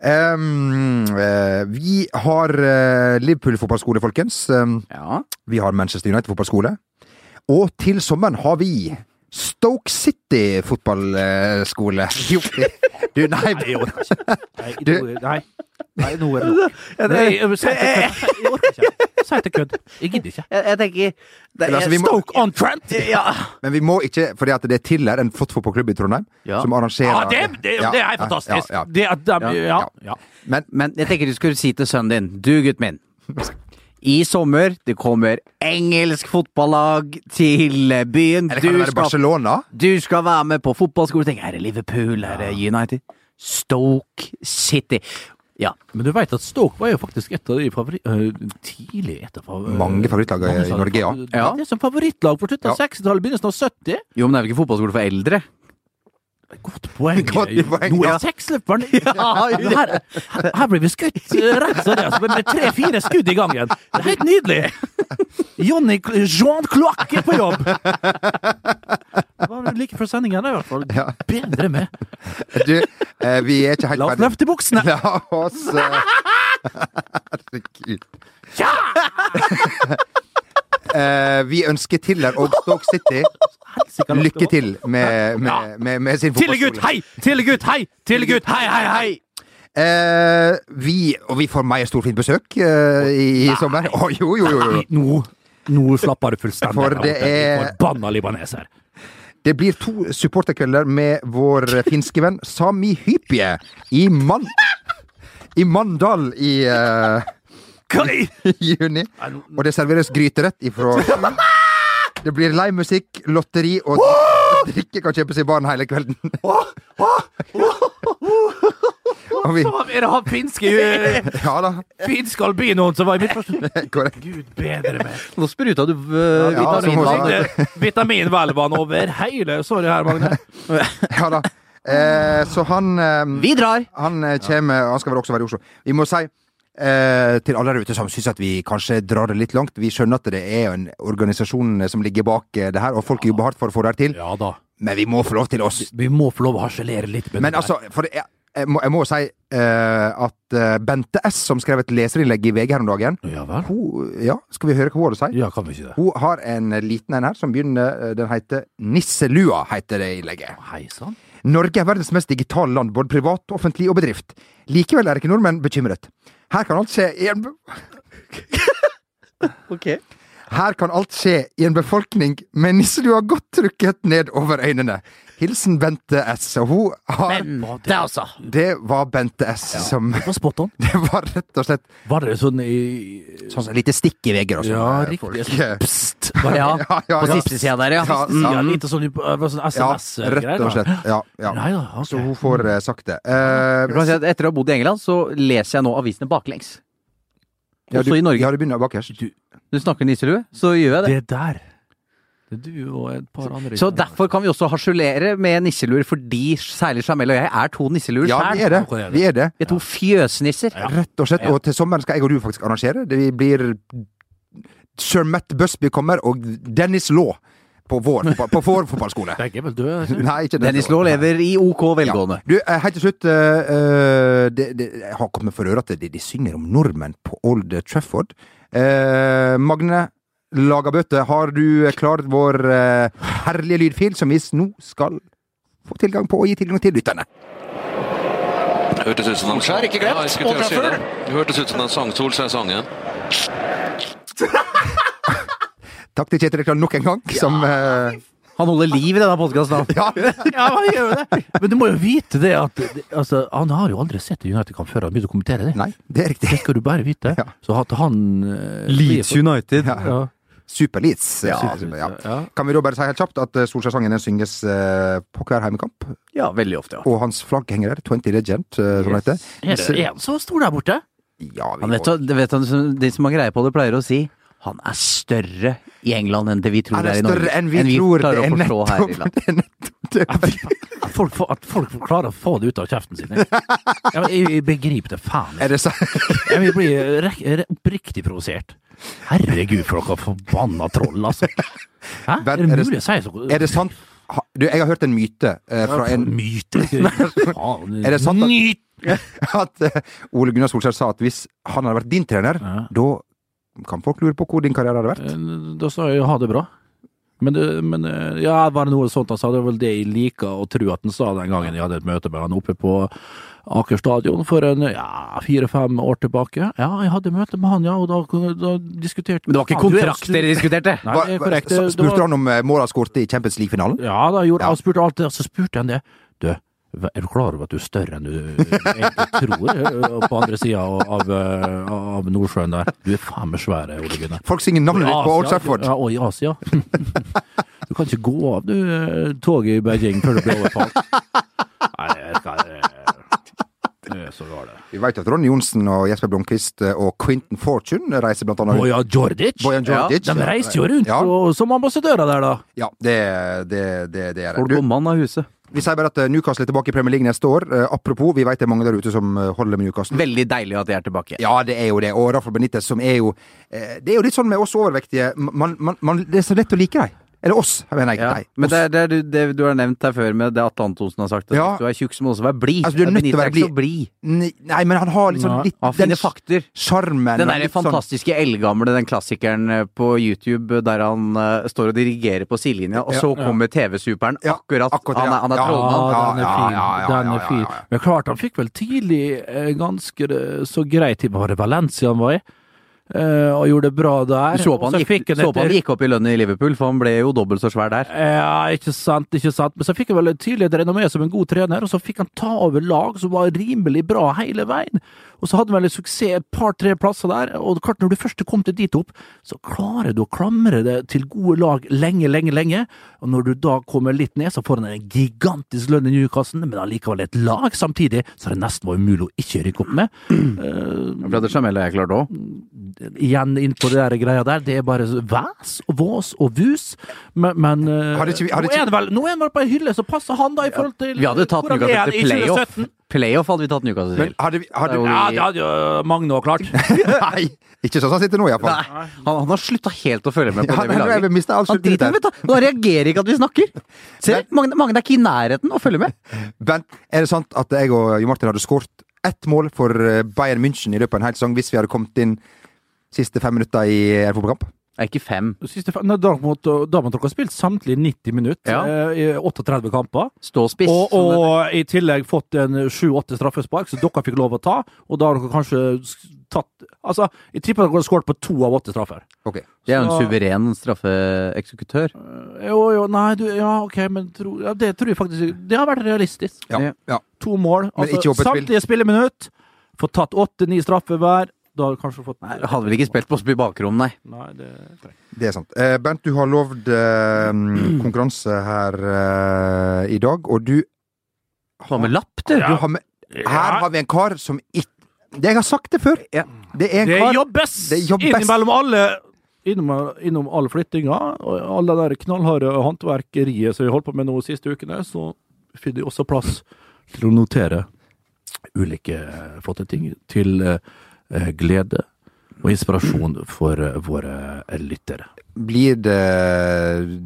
Um, uh, vi har uh, Liverpool fotballskole, folkens. Um, Ja. vi har Manchester United fotballskole. Og til sommeren har vi Stoke City fotballskole. Jo, du, nei, Nei, jeg orker ikke. Nei, Du- nå- nei. nei, nå er det nok. Jeg- til kødd. Jeg orker ikke. Si til kødd. Jeg gidder ikke. Jeg, jeg tenker det, er, altså, må- Stoke on Trent! ja. Men vi må ikke, fordi at det er Tiller, en fotballklubb i Trondheim, Ja. som arrangerer Ja, det, det, det er fantastisk. ja, ja. Det at de, ja, Ja. ja. Men Men jeg tenker du skulle si til sønnen din Du, gutt min. I sommer, det kommer engelsk fotballag til byen. Eller kan det være skal, Barcelona? du skal være med på fotballskole. Tenk, er det Liverpool? Er det United? Stoke City. Ja. Men du vet at Stoke var jo faktisk et av de favori... øh, tidlig et av fav- Mange favorittlag i Norge, ja. Ja. Det er som favorittlag på slutten av 60-tallet, begynnelsen av 70. Jo, men det er jo ikke fotballskole for eldre? Godt poeng. Godt poeng, Nå ja. er seksløperen her, her blir vi skutt eh, rett som det, er, med tre-fire skudd i gangen. Det er helt nydelig! Johnny Jean Cloac er på jobb! Det var like før sendingen, i hvert fall. Ja. Bedre med. Du, eh, vi er ikke helt La oss løfte buksene! La oss Herregud. Herregud. Eh, vi ønsker Tiller og Stoke City lykke til med, med, med, med sin Tillegutt, fotballskole. hei! Tillegutt, hei! Tillegutt, hei, hei, hei! Eh, vi, og vi får mer storfint besøk eh, i, i sommer. Å, jo, jo, jo, jo. Nå, nå slapper du fullstendig For det er- Forbanna libaneser. Det blir to supporterkvelder med vår finske venn Sami Hypie i Man I Mandal i uh, i- juni. Og det serveres gryterett ifra Det blir livemusikk, lotteri og drikke kan kjøpes i baren hele kvelden. Og vi, Er det han finske eh, ja da, finske albinoen som var i mitt første korrekt. Gud bedre meg. Nå spruta du uh, Ja, så må vitaminvann. du- Vitaminhvelvene over hele Sorry her, Magne. Ja da. Eh, så han eh, Vi drar! Han eh, kommer, han skal vel også være i Oslo. Vi må si eh, til alle der ute som syns at vi kanskje drar det litt langt, vi skjønner at det er en organisasjon eh, som ligger bak eh, det her, og folk jobber hardt for å få det her til, Ja da. men vi må få lov til oss. Vi må få lov å harselere litt med Men det altså, for jeg, jeg, må, jeg må si eh, at Bente S, som skrev et leserinnlegg i VG her om dagen, Ja vel? hun, ja, skal vi høre hva hun har å si? Ja, kan vi ikke det? Hun har en liten en her som begynner, den heter Nisselua, heter det innlegget. Hei sann. Norge er verdens mest digitale land, både privat, offentlig og bedrift. Likevel er ikke nordmenn bekymret. Her kan alt skje i en, Ok. her kan alt skje i en befolkning med nisselua godt trykket ned over øynene. Hilsen Bente S. Og hun har Bente, altså! Det var Bente S som Det var spot on. Det var rett og slett Var det sånn i sånn et lite stikk i vegger og sånn. Ja, riktig. folk. Sånn, Pst! Var det, Ja, Ja, ja, på ja. siste sida der, ja. Ja, Mm. ja, lite sånn, sånn SMS-greier. rett og slett. Ja, ja. Nei da, ok. Så hun får uh, sagt det. Uh, si Eh, at Etter å ha bodd i England, så leser jeg nå avisene baklengs. ja, Også du, i Norge. Ja, du begynner bakerst. Du, Du snakker nisselue, så gjør jeg det. det der er du og et par andre. Så derfor kan vi også harselere med nisseluer, fordi særlig Jamel og jeg er to nisseluer Ja, vi er det. Vi er det. Vi er to fjøsnisser. Rett og slett. Og til sommeren skal jeg og du faktisk arrangere. Det blir Sir Matt Busby kommer, og Dennis Law på vår, på, på vår fotballskole. Begge er vel døde? ikke? Nei, ikke Dennis Law lever i OK velgående. Du, eh, helt til slutt eh, eh, det, det, Jeg har kommet for øre at de, de synger om nordmenn på Old Trafford. Uh, Magne Lagerbøte, har du klart vår eh, herlige lydfil, som vi nå skal få tilgang på og gi tilgang til lytterne? Hørtes ut som Solskjær, ikke glemt. Ja, til si det. Det hørtes ut som en sang Solskjær-sangen. Takk til Kjetil Rekdal nok en gang, som eh, Han holder liv i denne podkasten. Ja, Ja, han gjør det. Men du må jo vite det at altså, Han har jo aldri sett United-kamp før han begynte å kommentere det. nei, det er riktig. Det skal du bare vite. Ja. Så at han uh, Leeds United. United. Ja. Ja. Super Leeds. Ja. Ja. Ja. Kan vi da bare si helt kjapt at eh, Solskjær-sangen synges eh, på hver heimekamp? Ja, veldig ofte, ja. Og hans flagg henger der. 20 Regent, eh, som det heter. Er han så stor der borte? Ja, vi Han vet, du- vet han, de som har greie på det, pleier å si han er større i England enn det vi tror det er er i Norge. større enn vi tror. klarer å forstå her i landet. At folk, at folk klarer å få det ut av kjeften sin. Jeg, jeg begriper det faen ikke. Jeg vil bli rek- oppriktig provosert. Herregud, for dere forbanna troll, altså. Hæ? Er det mulig å si så Er det sant? Du, jeg har hørt en myte eh, fra en Myte. Er det sant at- at eh, Ole Gunnar Solskjær sa at hvis han hadde vært din trener, Ja. da kan folk lure på hvor din karriere hadde vært. Eh, Da sa jeg ha det bra. Men, det, men eh, ja, var det noe sånt han sa, det var vel det jeg liker å tro at han sa den gangen jeg hadde et møte med han oppe på Aker stadion for en ja, fire-fem år tilbake. Ja, jeg hadde møte med han, ja, og da, da diskuterte Men det var ikke kontrakt dere diskuterte? Nei, det er korrekt. Spurte var- han om mål måla skåret i Champions League-finalen? Ja, da gjorde Ja. han spurte alt det, så spurte han det. Du, er du klar over at du er større enn du egentlig tror eh, på andre sida av, eh, av Nordsjøen der? Du er faen meg svær, Ole Gunnar. Folk synger navnet ditt på Old Trafford. Ja, og i Asia. Du kan ikke gå av du, eh, toget i Beijing før du blir overfalt. Jeg Det. Vi vet at Ronny Johnsen og Jesper Blomkvist eh, og Quentin Fortune reiser blant annet Bojan Djordjic. Bojan Ja, De reiser jo rundt Ja, og, som ambassadører der, da. ja det, det, det, det er det. Du mann av huset? vi sier bare at eh, Newcastle er tilbake i Premier League neste år. Eh, apropos, vi vet det er mange der ute som holder med Newcastle. Veldig deilig at de er tilbake. Ja, det er jo det. Og Rafael Benitez, som er jo Det er jo litt sånn med oss overvektige. Man, man, man, det er så lett å like dem. Eller oss, mener jeg. Ja, Nei, men det, det, det, du- det du har nevnt her før med det Atle Antonsen har sagt, at Ja. du er tjukk, så må også være blid. Altså, du er nødt til å være blid. Nei, Nei, men han har liksom litt Han finner fakter. sjarmen. Den der derre fantastiske sånn- fantastiske eldgamle, den klassikeren eh, på YouTube der han uh, står og dirigerer på sidelinja, og så ja. kommer TV-superen Ja, akkurat, akkurat, Han er, han er trollmann. Ja, den er fin. Men klart, han fikk vel tidlig eh, ganske så greit. Var det Valencia han var i? Eh, og gjorde det bra der. Du så på han, gikk, han så på han gikk opp i lønn i Liverpool, for han ble jo dobbelt så svær der. Ja, ikke sant, ikke sant. Men så fikk han vel tydelig et renommé som en god trener, og så fikk han ta over lag som var rimelig bra hele veien. Og så hadde han vel en suksess et par-tre plasser der, og klart når du først kom til dit opp, så klarer du å klamre det til gode lag lenge, lenge, lenge. Og når du da kommer litt ned, så får han en gigantisk lønn i Newcastle, men allikevel et lag samtidig, så det nesten var umulig å ikke rykke opp med. Ble det Jamel jeg klarte òg. igjen inn på det der greia der. Det er bare væs og vås og vus. Men, men eh, Hadde ikke nå, er det vel, nå er han vel på ei hylle, så passer han da i forhold til Vi hadde tatt Newcastle i til playoff. 2017. Playoff hadde vi tatt Newcastle Men til. hadde vi hadde, er Ja, det hadde jo Magne òg klart. Nei! Ikke sånn som han sitter nå, iallfall. Nei, han, han har slutta helt å følge med på Ja, det vi lager. jeg mistet Han driter med, du. Reagerer ikke at vi snakker. Se, Magne, Magne er ikke i nærheten å følge med. Bent, er det sant at jeg og Jo Martin hadde skåret ett mål for eh, Bayern München i løpet av en hel sesong hvis vi hadde kommet inn siste fem minutter i en fotballkamp? Er ikke fem. Siste, nei, da måtte har spilt samtlige 90 minutter Ja. eh, i 38 kamper. Ståspiss. Og, og i tillegg fått en sju-åtte straffespark som dere fikk lov å ta. Og da har dere kanskje tatt Altså, jeg tipper dere har skåret på to av åtte straffer. Ok. Det er jo en suveren straffeeksekutør. Eh, Jo, jo, nei, du, ja, ok, men tro, ja, det tror jeg faktisk Det har vært realistisk. Ja. Ja. To mål. Men Altså, ikke åpent spill. samtlige spilleminutt. Fått tatt åtte-ni straffer hver. Da har du kanskje fått Nei, hadde vel ikke spilt på i bakrom, nei. Nei, det. Det er sant. Eh, Bent, du har lovd eh, konkurranse her eh, i dag, og du Har med lapp, du? Du har med, her har vi en kar som ikke det Jeg har sagt det før. Ja. Det er en Det kar jobbes! Det jobbes. Innimellom alle Innom, innom all flyttinga og all det der knallharde håndverkeriet som vi holdt på med nå de siste ukene, så finner vi også plass til å notere ulike flotte ting til eh, glede og inspirasjon for eh, våre eh, lyttere. Blir det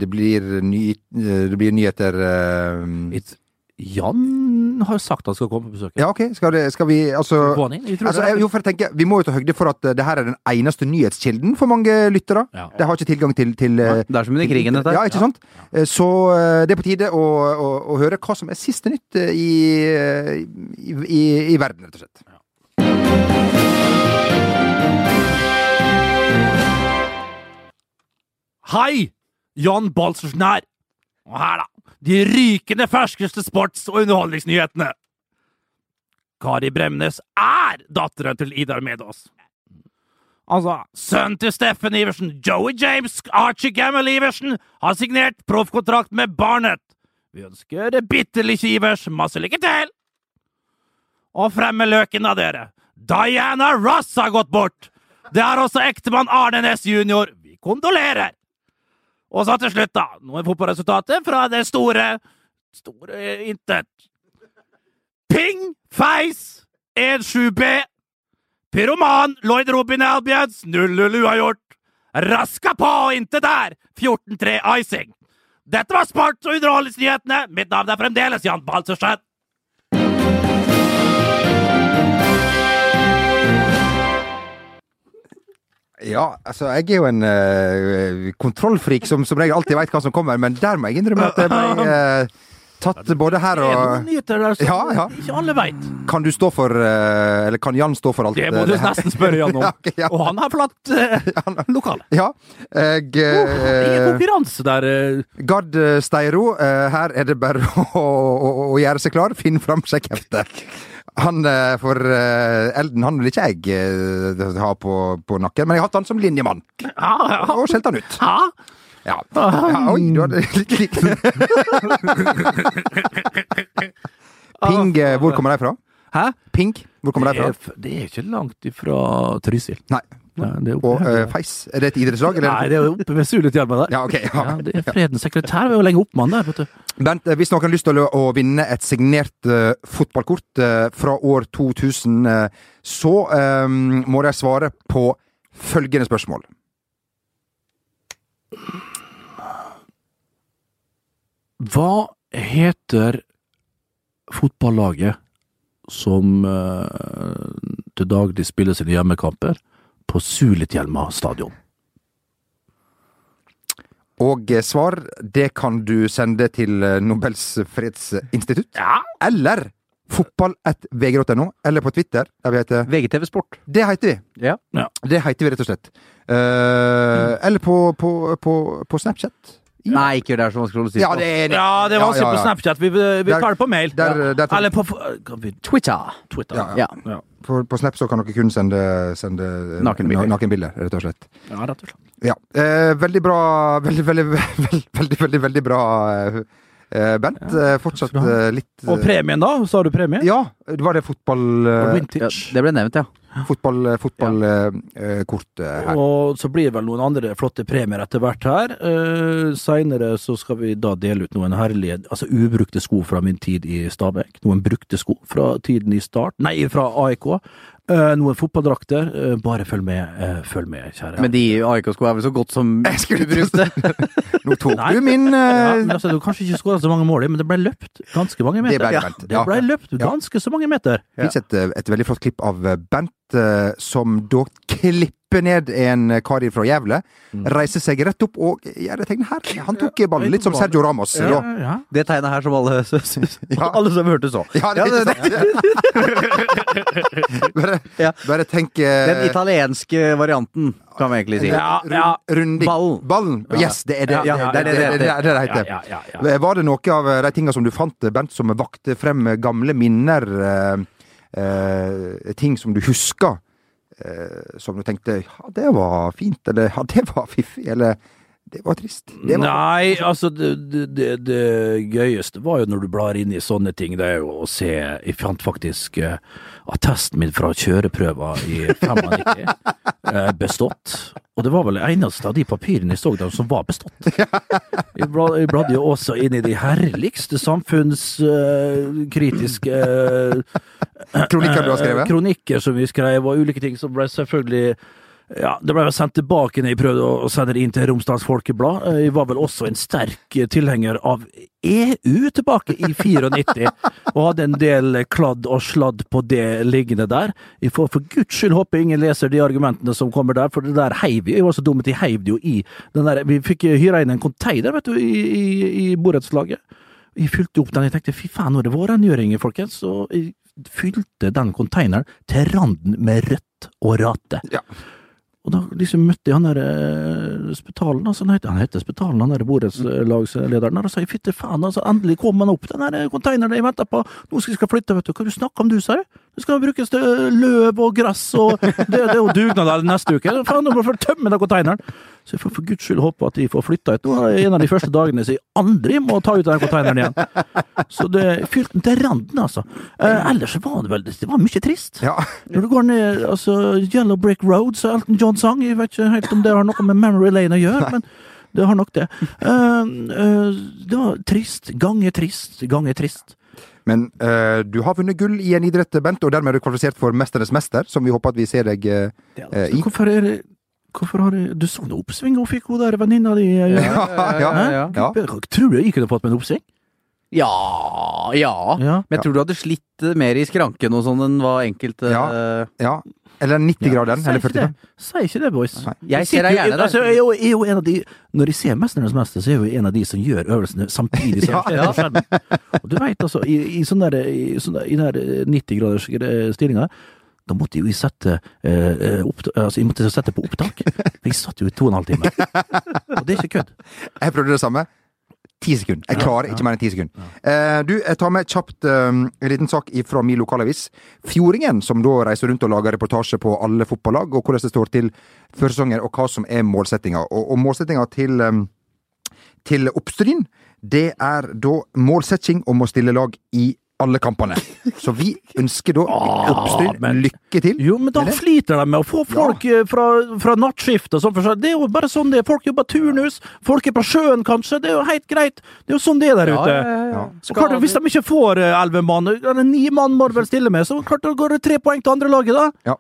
Det blir, ny, det blir nyheter eh, It- Jan har sagt han skal komme på besøk. Ja, OK. Skal, det, skal vi Altså Få han inn? Altså, jeg, jo, for jeg tenker, Vi må jo ta høyde for at eh, det her er den eneste nyhetskilden for mange lyttere. Ja. De har ikke tilgang til, til ja, Det er som under krigen, dette. Ja, ikke sant? Ja. Så eh, det er på tide å, å, å høre hva som er siste nytt eh, i, eh, i, i, i verden, rett og slett. Hei! Jan her. Og her, da. De rykende ferskeste sports- og underholdningsnyhetene. Kari Bremnes er datteren til Idar Medås. Altså, sønnen til Steffen Iversen, Joey James, Archie Gamble Iversen, har signert proffkontrakt med Barnet. Vi ønsker bitte lille Ivers masse lykke til! Og frem med løken av dere. Diana Ross har gått bort! Det har også ektemann Arne Næss jr. Vi kondolerer! Og så til slutt, da, noen fotballresultater fra det store Store intet. Ping! Feis! 1-7B. Pyroman Lloyd Robin Albions 0-0 uavgjort. Raska på og intet der! 14-3 icing. Dette var sports- og underholdningsnyhetene. Mitt navn er fremdeles Jan Balsersen. Ja, altså, jeg er jo en uh, kontrollfrik som som regel alltid veit hva som kommer, men der må jeg innrømme at jeg ble uh, tatt både her og Det er noen nyheter der som Ja, ja. ikke alle veit. Kan du stå for uh, Eller kan Jan stå for alt? Det må du det nesten spørre Jan om. Ja, okay. Og han har forlatt uh, lokalet. Ja. Jeg er eh, konkurranse der. Gard Steiro, her er det bare å, å, å gjøre seg klar. Finn fram sjekkheftet. Han eh, For eh, Elden han vil ikke jeg eh, ha på, på nakken, men jeg har hatt han som linjemann. Ja, ja. Og skjelt han ut. Ja. Ja. oi, du hadde litt likt Ping, hvor kommer de fra? Hæ? Ping, hvor kommer de Det fra? er, det er ikke langt ifra Trysil. Nei. Oppe Og eh, Feis, er det et idrettslag? Eller? Nei, det er oppe ved Sulitjelma der. Ja, okay, Ja. Ja, det er Fredens sekretær. Vi er jo lenge oppmann der, vet du. Bent, eh, hvis noen har lyst til å, å vinne et signert uh, fotballkort uh, fra år 2000, eh, så eh, må de svare på følgende spørsmål. Hva heter fotballaget som til daglig spiller sine hjemmekamper på Sulitjelma stadion? Og eh, svar, det kan du sende til eh, Nobels fredsinstitutt. Ja. Eller fotball.vg.no, eller på Twitter, der vi heter VGTV Sport. Det heter vi. Ja. Det heter vi rett og slett. Eh, Eller på, på, på, på Snapchat. Nei, ikke gjør det er så vanskelig å si. Ja, det er Ja, det er vanskelig Ja, ja, ja. på Snapchat. Vi, vi Der- tar det på mail. der- der- Eller på vi, Twitter. Twitter. Ja, Ja. Ja. På, på Snap så kan dere kun sende, sende eh, Nakenbilder. nakenbilder, rett og slett. ja, rett og slett. Ja. Eh, veldig bra Veldig, veldig, veldig, veldig, veldig, veldig bra, eh, eh, Bent. Eh, fortsatt litt Og premien, da? Sa du premie? Ja, var det fotball... Vintage. Ja, det ble nevnt, ja. Fotballkort fotball, ja. kort, eh, her. Og så blir det vel noen andre flotte premier etter hvert her. Uh, Seinere så skal vi da dele ut noen herlige, altså ubrukte sko fra min tid i Stabæk. Noen brukte sko fra tiden i Start, nei, fra AIK. Eh, noen fotballdrakter. Eh, bare følg med, eh, følg med, kjære. Men de AIK-skoene er vel så godt som Jeg skulle ubrukte? Nå tok Nei. du min ja, eh, altså, Du kanskje ikke skåra så mange mål, men det ble løpt ganske mange Det meter. ble Ja, det ble løpt Ja. ganske så mange meter. Det fins et, eh, et veldig flott klipp av eh, Eh, som da klipper ned en kar fra jævle Mm. reiser seg rett opp og gjør det tegnet her. Han tok ballen, litt som Sergio Ramos. Ja, ja. Det tegnet her som alle, Ja. alle som hørte så. Ja, det, Ja, det- bare, Ja. bare tenk Den eh, italienske varianten, kan vi egentlig si. Ja, ja. Runding. Ballen. Ballen. Yes, det er det. Ja, det, det er det det det, det, det, er det det heter. Var det noe av de tingene som du fant, Bernt, som vakte frem gamle minner? Eh, eh, ting som du husker? Eh, som du tenkte ja, det var fint, eller ja, det var fiffig, eller det var trist. Det var, Nei, altså det, det, det, gøyeste var jo når du blar inn i sånne ting, det er jo å se Jeg fant faktisk uh, attesten min fra kjøreprøva i 95 uh, bestått. Og det var vel eneste av de papirene jeg så der som var bestått. Jeg bla- jeg bladde jo også inn i de herligste samfunnskritiske Kronikker du har skrevet? Kronikker som vi skrev, og ulike ting som ble selvfølgelig ja, Det ble sendt tilbake når jeg prøvde å sende det inn til Romsdals Folkeblad. Eh, Jeg var vel også en sterk tilhenger av EU tilbake i 94, og hadde en del kladd og sladd på det liggende der. Jeg får for guds skyld håpe ingen leser de argumentene som kommer der, for det der heiv. Jeg var så dum at jeg heiv det jo i den der Vi fikk hyra inn en container, vet du, i, i, i borettslaget. Jeg fylte opp den. Jeg tenkte fy faen, nå er det vårrengjøringer, folkens. Og jeg fylte den containeren til randen med rødt og rate. Ja. Og da liksom møtte jeg han der eh, Spetalen, altså, han heter, han heter Spetalen, han der borettslagslederen. der, Og sa fytti faen, altså, endelig kom han opp, den der containeren jeg venta på. Nå skal jeg flytte, vet du. Hva du snakker om, du, sa jeg? Det skal brukes til løv og gress, og det, det er jo dugnad der neste uke. Faen, nå må få tømme den konteineren! Så jeg får for guds skyld håpe at de får flytta ut. Nå er det en av de første dagene så jeg aldri må ta ut den konteineren igjen. Så det fylte den til randen, altså. Eh, ellers var det vel Det var mye trist. ja. Når du går ned altså Yellow Brick Road, som Elton John sang, jeg vet ikke helt om det har noe med Memory Lane å gjøre, men det har nok det. Eh, eh, det var trist. Gange trist. Gange trist. Men uh, du har vunnet gull i en idrett, Bent, og dermed er du kvalifisert for Mesternes mester, som vi håper at vi ser deg eh, eh, i. Hvorfor er det Hvorfor har jeg, Du så noe oppsving hun fikk, hun der venninna di? Ja, Ja, ja, Hæ? ja. Tror du jeg kunne fått meg en oppsving? Ja, ja. Ja. Men jeg tror du hadde slitt eh, mer i skranken og sånn enn hva enkelte Ja. eh, Ja. Eller 90-graderen. Sier Eller ikke 45. det. Ikke det, boys. Nei. Jeg ser deg gjerne der. Altså, jeg er jo, jeg er jo en av de Når jeg ser 'Mesternes mester', så er jeg jo en av de som gjør øvelsene samtidig. som Ja, jeg. Og du veit altså, i, i sånn der, i, sånn der, i den der 90-graders gre- stillinga da måtte jeg jo sette, eh, eh, oppta- altså, jeg måtte sette på opptak. For jeg satt jo i to og en halv time. Og det er ikke kødd. Jeg prøvde det samme. Ti sekunder. Jeg klarer ikke mer enn ti sekunder. Eh, du, jeg tar med kjapt eh, en liten sak fra min lokalavis. Fjordingen, som da reiser rundt og lager reportasje på alle fotballag, og hvordan det står til før sesongen, og hva som er målsettinga. Og, og målsettinga til, eh, til Oppstryn, det er da målsetting om å stille lag i alle kampene. Så vi ønsker da oppstyr men- lykke til. Jo, men da sliter de med å få folk ja. fra, fra nattskift og sånn. for seg. Det er jo bare sånn det er. Folk jobber turnus, folk er på sjøen kanskje. Det er jo helt greit. Det er jo sånn det er der Ja, ute. ja, ja, ja. Og klart, Hvis de ikke får eh, elleve mann, eller ni mann må de vel stille med, så klart da går det tre poeng til andre laget, da.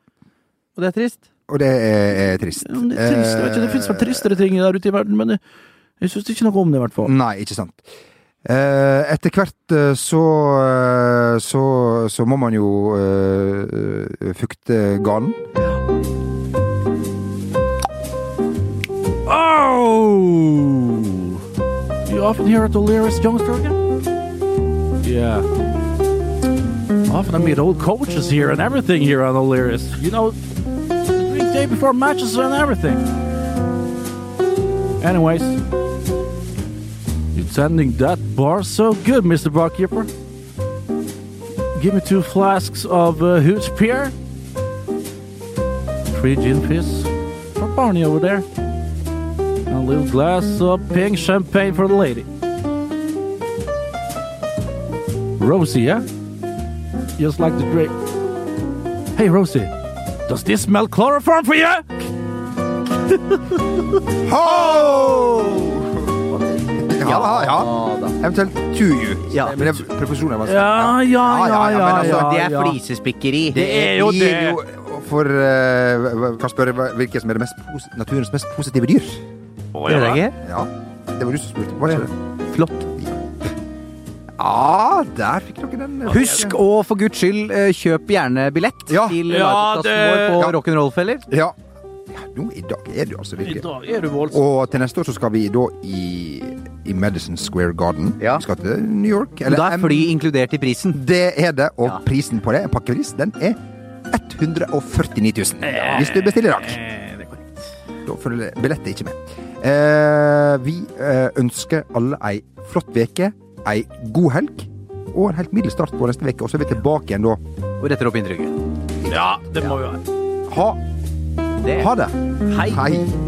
Og det er trist. Og det er, er trist. Ja, det er trist. Jeg vet ikke, det finnes vel tristere ting der ute i verden, men det, jeg syns ikke noe om det, i hvert fall. Nei, ikke sant. Eh, etter hvert eh, så, eh, så Så må man jo eh, fukte ganen. Oh! You often hear at the O'Leary's youngster again? Yeah. Often I meet old coaches here and everything here on O'Leary's. You know, the day before matches and everything. Anyways, you're tending that bar so good, Mr. Barkeeper. Give me two flasks of uh, Hooch Pier. Three gin fizz for Barney over there. And a little glass of pink champagne for the lady. Rosie, yeah? Just like the drink. Hey, Rosie, does this smell chloroform for you? Ja, ja, ja. Eventuelt to you. Ja. Men det, er var Ja, ja, ja, ja, men altså, ja. Det er flisespikkeri. Det er jo det. for uh, Kan spørre hvilket som er det mest naturens mest positive dyr? Gjør det? Ja, det var du som spurte. Var det det? Flott. Ja, der fikk dere den. eh, Husk å for guds skyld eh, kjøp gjerne billett Ja. til Ja, det- vår på Ja. Rock'n'Roll-feller. Ja. Ja nå, I dag er du altså I virkelig dag er du voldsom. Og til neste år så skal vi da i, i Madison Square Garden. Ja. Vi skal til New York. Da er fly inkludert i prisen. Det er det, og Ja. prisen på det, en pakkepris, den er 149 000. Hvis du bestiller i dag. Da følger billettet ikke med. Eh, vi eh, ønsker alle ei flott veke, ei god helg og en helt middels start på neste uke. Og så er vi tilbake igjen da. Og retter opp inntrykket. Ja, det må vi ha. Ha, Det. ha det. Hei. Hei.